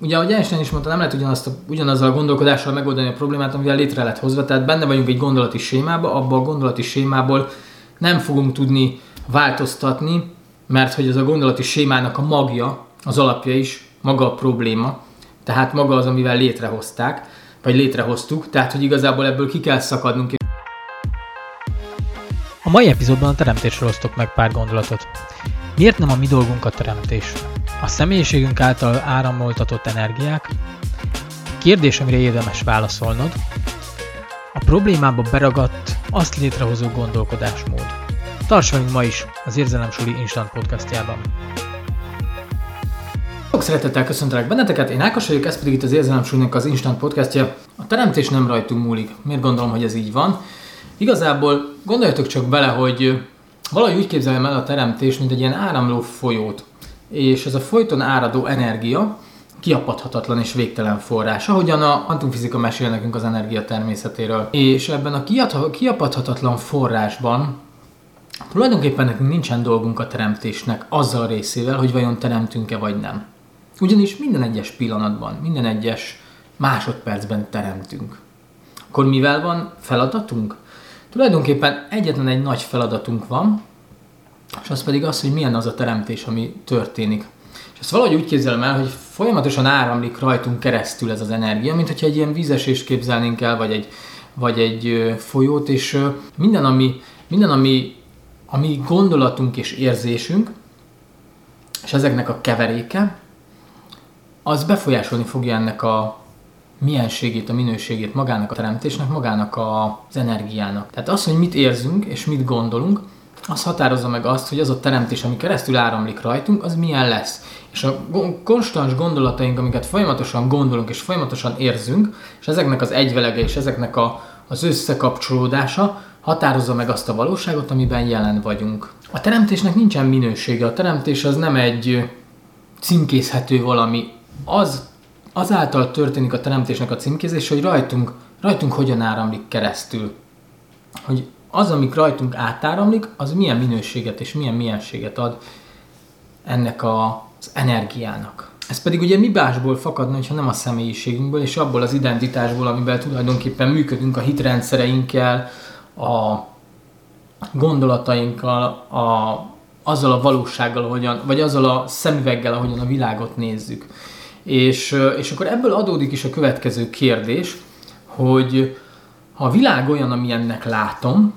Ugye, ahogy Einstein is mondta, nem lehet ugyanazt a, ugyanazzal a gondolkodással megoldani a problémát, amivel létre lett hozva, tehát benne vagyunk egy gondolati sémába, abba a gondolati sémából nem fogunk tudni változtatni, mert hogy az a gondolati sémának a magja, az alapja is maga a probléma, tehát maga az, amivel létrehozták, vagy létrehoztuk, tehát hogy igazából ebből ki kell szakadnunk. A mai epizódban a teremtésről osztok meg pár gondolatot. Miért nem a mi dolgunk a teremtés? A személyiségünk által áramoltatott energiák? Kérdés, amire érdemes válaszolnod. A problémába beragadt, azt létrehozó gondolkodásmód. Tarts velünk ma is az Érzelem Suli Instant podcastjában. Sok szeretettel köszöntelek benneteket, én Ákos vagyok, ez pedig itt az Érzelem Sulinak az Instant podcastja. A teremtés nem rajtunk múlik. Miért gondolom, hogy ez így van? Igazából gondoljatok csak bele, hogy valahogy úgy képzeljem el a teremtés, mint egy ilyen áramló folyót és ez a folyton áradó energia kiapadhatatlan és végtelen forrás, ahogyan a kvantumfizika mesél nekünk az energia természetéről. És ebben a kiapadhatatlan forrásban tulajdonképpen nekünk nincsen dolgunk a teremtésnek azzal részével, hogy vajon teremtünk-e vagy nem. Ugyanis minden egyes pillanatban, minden egyes másodpercben teremtünk. Akkor mivel van feladatunk? Tulajdonképpen egyetlen egy nagy feladatunk van, és az pedig az, hogy milyen az a teremtés, ami történik. És ezt valahogy úgy képzelem el, hogy folyamatosan áramlik rajtunk keresztül ez az energia, mint hogyha egy ilyen vízesést képzelnénk el, vagy egy, vagy egy folyót, és minden, ami, minden ami, ami gondolatunk és érzésünk, és ezeknek a keveréke, az befolyásolni fogja ennek a mienségét, a minőségét magának a teremtésnek, magának az energiának. Tehát az, hogy mit érzünk és mit gondolunk, az határozza meg azt, hogy az a teremtés, ami keresztül áramlik rajtunk, az milyen lesz. És a konstans gondolataink, amiket folyamatosan gondolunk és folyamatosan érzünk, és ezeknek az egyvelege és ezeknek a, az összekapcsolódása határozza meg azt a valóságot, amiben jelen vagyunk. A teremtésnek nincsen minősége, a teremtés az nem egy címkézhető valami. Az azáltal történik a teremtésnek a címkézés, hogy rajtunk, rajtunk hogyan áramlik keresztül. Hogy az, amik rajtunk átáramlik, az milyen minőséget és milyen mienséget ad ennek a, az energiának. Ez pedig ugye mi másból fakadna, hogyha nem a személyiségünkből, és abból az identitásból, amiben tulajdonképpen működünk a hitrendszereinkkel, a gondolatainkkal, a, azzal a valósággal, ahogyan, vagy azzal a szemüveggel, ahogyan a világot nézzük. És, és akkor ebből adódik is a következő kérdés, hogy ha a világ olyan, amilyennek látom,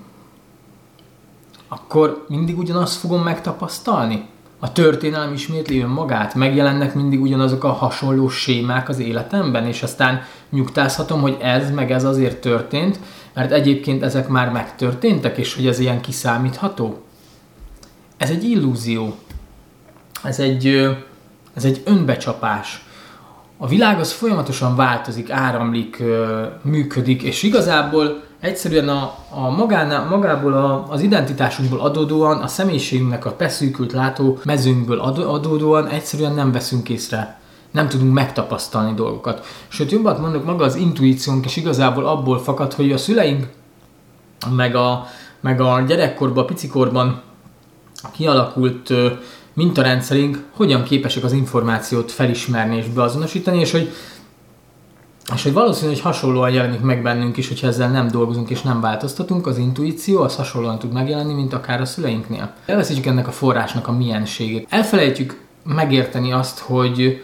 akkor mindig ugyanazt fogom megtapasztalni? A történelem ismétli önmagát, megjelennek mindig ugyanazok a hasonló sémák az életemben, és aztán nyugtázhatom, hogy ez meg ez azért történt, mert egyébként ezek már megtörténtek, és hogy ez ilyen kiszámítható. Ez egy illúzió. Ez egy, ez egy önbecsapás. A világ az folyamatosan változik, áramlik, működik, és igazából egyszerűen a, a magánál, magából a, az identitásunkból adódóan, a személyiségünknek a beszűkült látó mezőnkből adódóan egyszerűen nem veszünk észre nem tudunk megtapasztalni dolgokat. Sőt, jobban mondok, maga az intuíciónk is igazából abból fakad, hogy a szüleink, meg a, meg a gyerekkorban, picikorban kialakult mintarendszerünk hogyan képesek az információt felismerni és beazonosítani, és hogy és hogy valószínű, hogy hasonlóan jelenik meg bennünk is, hogyha ezzel nem dolgozunk és nem változtatunk, az intuíció az hasonlóan tud megjelenni, mint akár a szüleinknél. Elveszítjük ennek a forrásnak a mienségét. Elfelejtjük megérteni azt, hogy,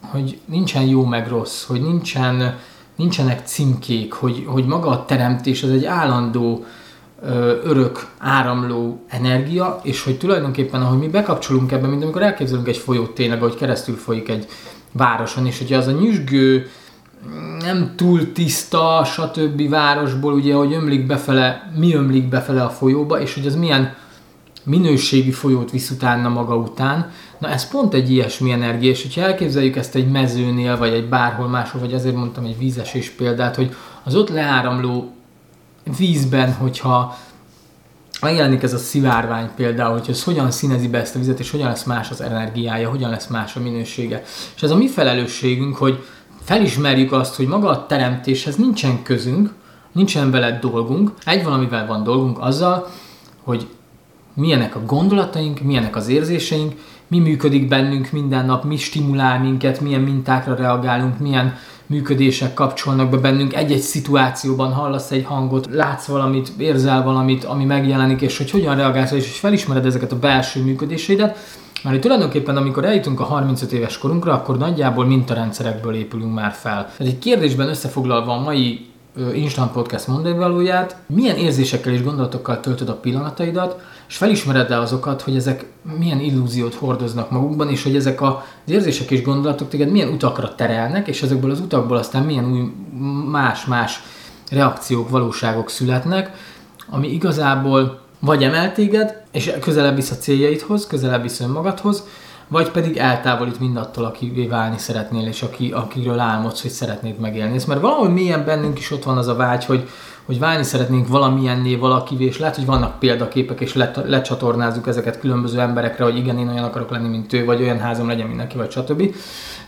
hogy nincsen jó meg rossz, hogy nincsen, nincsenek címkék, hogy, hogy maga a teremtés az egy állandó, örök áramló energia, és hogy tulajdonképpen, ahogy mi bekapcsolunk ebbe, mint amikor elképzelünk egy folyót tényleg, hogy keresztül folyik egy városon, és hogyha az a nyüzsgő, nem túl tiszta, stb. városból, ugye, hogy ömlik befele, mi ömlik befele a folyóba, és hogy az milyen minőségi folyót visz utána maga után. Na ez pont egy ilyesmi energia, és hogyha elképzeljük ezt egy mezőnél, vagy egy bárhol máshol, vagy azért mondtam egy vízesés példát, hogy az ott leáramló vízben, hogyha megjelenik ez a szivárvány például, hogy ez hogyan színezi be ezt a vizet, és hogyan lesz más az energiája, hogyan lesz más a minősége. És ez a mi felelősségünk, hogy felismerjük azt, hogy maga a teremtéshez nincsen közünk, nincsen vele dolgunk, egy valamivel van dolgunk azzal, hogy milyenek a gondolataink, milyenek az érzéseink, mi működik bennünk minden nap, mi stimulál minket, milyen mintákra reagálunk, milyen működések kapcsolnak be bennünk. Egy-egy szituációban hallasz egy hangot, látsz valamit, érzel valamit, ami megjelenik, és hogy hogyan reagálsz, és felismered ezeket a belső működéseidet. Mert hogy tulajdonképpen, amikor eljutunk a 35 éves korunkra, akkor nagyjából mintarendszerekből épülünk már fel. Tehát egy kérdésben összefoglalva a mai Instant Podcast mondani valóját, milyen érzésekkel és gondolatokkal töltöd a pillanataidat, és felismered le azokat, hogy ezek milyen illúziót hordoznak magukban, és hogy ezek az érzések és gondolatok téged milyen utakra terelnek, és ezekből az utakból aztán milyen új más-más reakciók, valóságok születnek, ami igazából vagy emel téged, és közelebb visz a céljaidhoz, közelebb visz önmagadhoz, vagy pedig eltávolít mindattól, akivé válni szeretnél, és aki, akiről álmodsz, hogy szeretnéd megélni. Ez mert valahol mélyen bennünk is ott van az a vágy, hogy, hogy válni szeretnénk valamilyenné valakivé, és lehet, hogy vannak példaképek, és let, lecsatornázzuk ezeket különböző emberekre, hogy igen, én olyan akarok lenni, mint ő, vagy olyan házam legyen mindenki, vagy stb.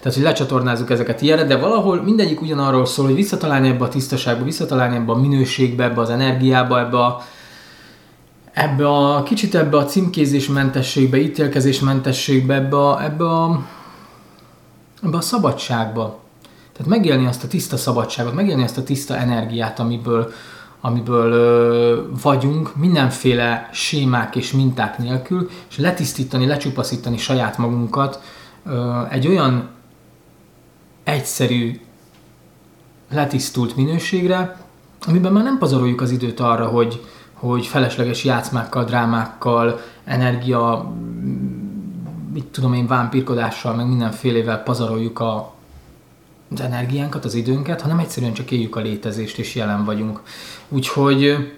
Tehát, hogy lecsatornázzuk ezeket ilyenre, de valahol mindegyik ugyanarról szól, hogy visszatalálni ebbe a tisztaságba, visszatalálni ebbe a minőségbe, ebbe az energiába, ebbe a, ebbe a kicsit ebbe a címkézésmentességbe, ítélkezésmentességbe, ebbe a, ebbe a, ebbe a szabadságba. Tehát megélni azt a tiszta szabadságot, megélni azt a tiszta energiát, amiből, amiből ö, vagyunk, mindenféle sémák és minták nélkül, és letisztítani, lecsupaszítani saját magunkat ö, egy olyan egyszerű, letisztult minőségre, amiben már nem pazaroljuk az időt arra, hogy, hogy felesleges játszmákkal, drámákkal, energia, mit tudom én, vámpírkodással, meg mindenfélevel pazaroljuk a, az energiánkat, az időnket, hanem egyszerűen csak éljük a létezést és jelen vagyunk. Úgyhogy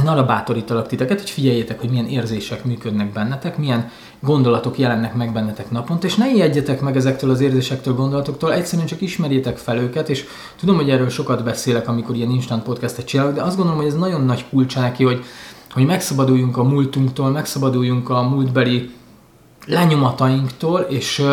én arra bátorítalak titeket, hogy figyeljétek, hogy milyen érzések működnek bennetek, milyen gondolatok jelennek meg bennetek naponta, és ne ijedjetek meg ezektől az érzésektől, gondolatoktól, egyszerűen csak ismerjétek fel őket, és tudom, hogy erről sokat beszélek, amikor ilyen instant podcastet csinálok, de azt gondolom, hogy ez nagyon nagy kulcsa neki, hogy, hogy megszabaduljunk a múltunktól, megszabaduljunk a múltbeli lenyomatainktól, és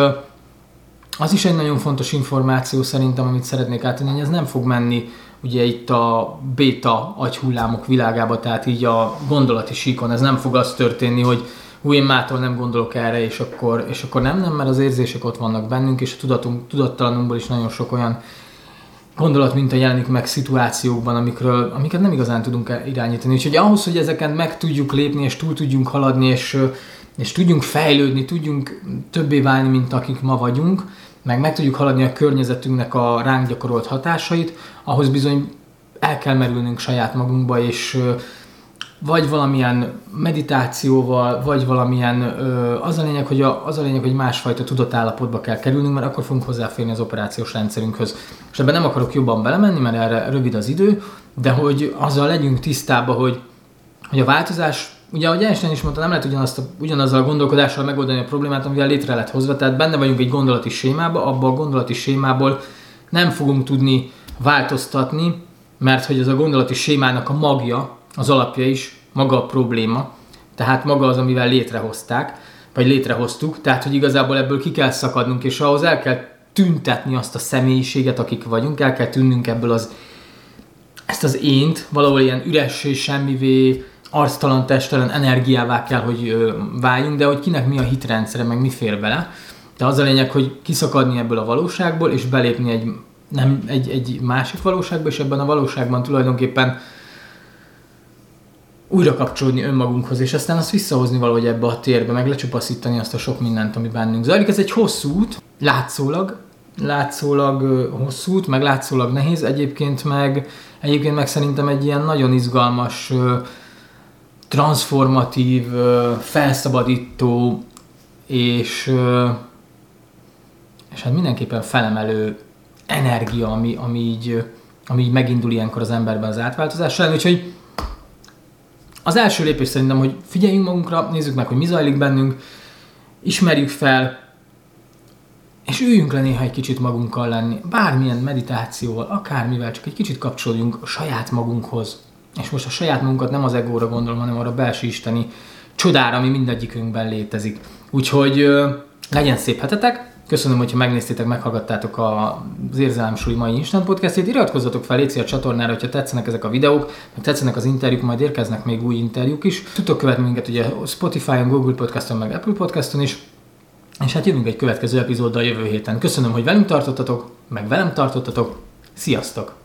az is egy nagyon fontos információ szerintem, amit szeretnék átadni, hogy ez nem fog menni ugye itt a béta agyhullámok világába, tehát így a gondolati síkon, ez nem fog az történni, hogy hú, én mától nem gondolok erre, és akkor, és akkor nem, nem, mert az érzések ott vannak bennünk, és a tudatunk, tudattalanunkból is nagyon sok olyan gondolat mint a jelenik meg szituációkban, amikről, amiket nem igazán tudunk irányítani. Úgyhogy ahhoz, hogy ezeken meg tudjuk lépni, és túl tudjunk haladni, és, és tudjunk fejlődni, tudjunk többé válni, mint akik ma vagyunk, meg meg tudjuk haladni a környezetünknek a ránk gyakorolt hatásait, ahhoz bizony el kell merülnünk saját magunkba, és vagy valamilyen meditációval, vagy valamilyen, az a lényeg, hogy a, az a lényeg, hogy másfajta tudatállapotba kell kerülnünk, mert akkor fogunk hozzáférni az operációs rendszerünkhöz. És ebben nem akarok jobban belemenni, mert erre rövid az idő, de hogy azzal legyünk tisztában, hogy, hogy a változás ugye ahogy Einstein is mondta, nem lehet ugyanazt a, ugyanazzal a gondolkodással megoldani a problémát, amivel létre lett hozva, tehát benne vagyunk egy gondolati sémába, abban a gondolati sémából nem fogunk tudni változtatni, mert hogy ez a gondolati sémának a magja, az alapja is maga a probléma, tehát maga az, amivel létrehozták, vagy létrehoztuk, tehát hogy igazából ebből ki kell szakadnunk, és ahhoz el kell tüntetni azt a személyiséget, akik vagyunk, el kell tűnnünk ebből az ezt az ént, valahol ilyen üres semmivé, arctalan, testelen energiává kell, hogy váljunk, de hogy kinek mi a hitrendszere, meg mi fér bele. De az a lényeg, hogy kiszakadni ebből a valóságból, és belépni egy, nem, egy, egy másik valóságba, és ebben a valóságban tulajdonképpen újra kapcsolódni önmagunkhoz, és aztán azt visszahozni valahogy ebbe a térbe, meg lecsupaszítani azt a sok mindent, ami bennünk zajlik. Ez egy hosszú út, látszólag, látszólag hosszú út, meg látszólag nehéz, egyébként meg, egyébként meg szerintem egy ilyen nagyon izgalmas transformatív, felszabadító és, és hát mindenképpen felemelő energia, ami, ami, így, ami így megindul ilyenkor az emberben az átváltozás során. Úgyhogy az első lépés szerintem, hogy figyeljünk magunkra, nézzük meg, hogy mi zajlik bennünk, ismerjük fel, és üljünk le néha egy kicsit magunkkal lenni, bármilyen meditációval, akármivel, csak egy kicsit kapcsolódjunk a saját magunkhoz, és most a saját munkat nem az egóra gondolom, hanem arra belső isteni csodára, ami mindegyikünkben létezik. Úgyhogy legyen szép hetetek, Köszönöm, hogyha megnéztétek, meghallgattátok az Érzelemsúly mai Instant Podcastét. Iratkozzatok fel Léci a csatornára, hogyha tetszenek ezek a videók, meg tetszenek az interjúk, majd érkeznek még új interjúk is. Tudtok követni minket ugye Spotify-on, Google Podcaston, meg Apple Podcaston is. és hát jövünk egy következő epizóddal jövő héten. Köszönöm, hogy velünk tartottatok, meg velem tartottatok. Sziasztok!